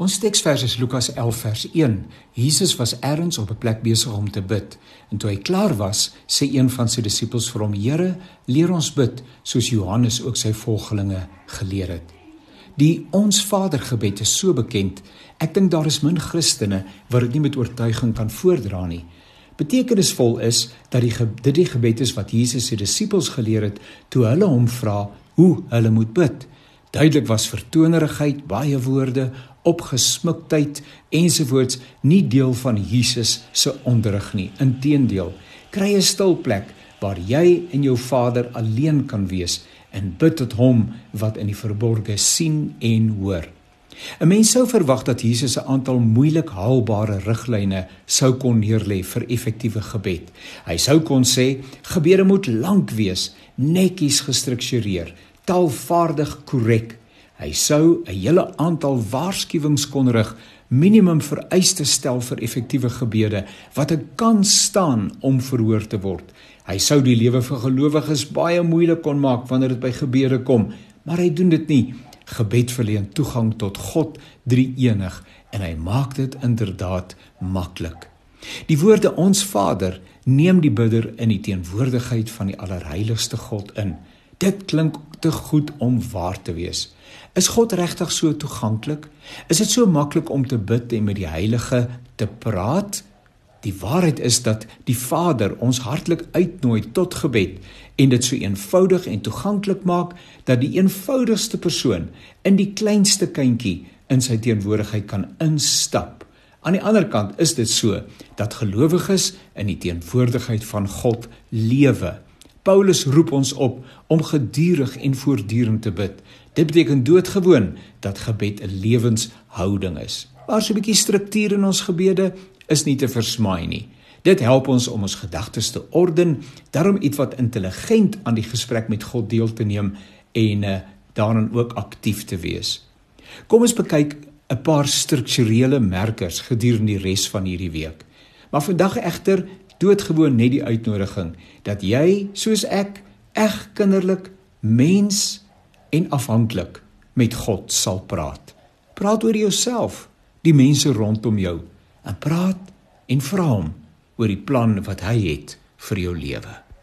Ons teksvers is Lukas 11 vers 1. Jesus was ergens op 'n plek besig om te bid. En toe hy klaar was, sê een van sy disippels vir hom: "Here, leer ons bid soos Johannes ook sy volgelinge geleer het." Die Ons Vader gebed is so bekend. Ek dink daar is min Christene wat dit nie met oortuiging kan voordra nie. Betekenisvol is dat die dit die gebed is wat Jesus sy disippels geleer het toe hulle hom vra hoe hulle moet bid. Duidelik was vertonerigheid, baie woorde, opgesmuktheid ensovoorts nie deel van Jesus se onderrig nie. Inteendeel, kry 'n stil plek waar jy en jou Vader alleen kan wees en bid tot hom wat in die verborge sien en hoor. 'n Mens sou verwag dat Jesus 'n aantal moeilik haalbare riglyne sou kon neerlê vir effektiewe gebed. Hy sou kon sê gebede moet lank wees, netjies gestruktureer, taalvaardig korrek. Hy sou 'n hele aantal waarskuwings kon rig, minimum vereistes stel vir effektiewe gebede wat 'n kans staan om verhoor te word. Hy sou die lewe vir gelowiges baie moeilik kon maak wanneer dit by gebede kom, maar hy doen dit nie. Gebed verleen toegang tot God, Drie-enig, en hy maak dit inderdaad maklik. Die woorde ons Vader neem die bidder in die teenwoordigheid van die allerheiligste God in. Dit klink te goed om waar te wees. Is God regtig so toeganklik? Is dit so maklik om te bid en met die Heilige te praat? Die waarheid is dat die Vader ons hartlik uitnooi tot gebed en dit so eenvoudig en toeganklik maak dat die eenvoudigste persoon in die kleinste kindjie in sy teenwoordigheid kan instap. Aan die ander kant is dit so dat gelowiges in die teenwoordigheid van God lewe. Paulus roep ons op om gedurig en voortdurend te bid. Dit beteken doodgewoon dat gebed 'n lewenshouding is. Maar so 'n bietjie struktuur in ons gebede is nie te versmaai nie. Dit help ons om ons gedagtes te orden, daarom iets wat intelligent aan die gesprek met God deel te neem en uh, daarin ook aktief te wees. Kom ons bekyk 'n paar strukturele merkers gedurende die res van hierdie week. Maar vandag egter doodgewoon net die uitnodiging dat jy soos ek eg kinderlik mens en afhanklik met God sal praat. Praat oor jouself, die mense rondom jou en praat en vra hom oor die plan wat hy het vir jou lewe.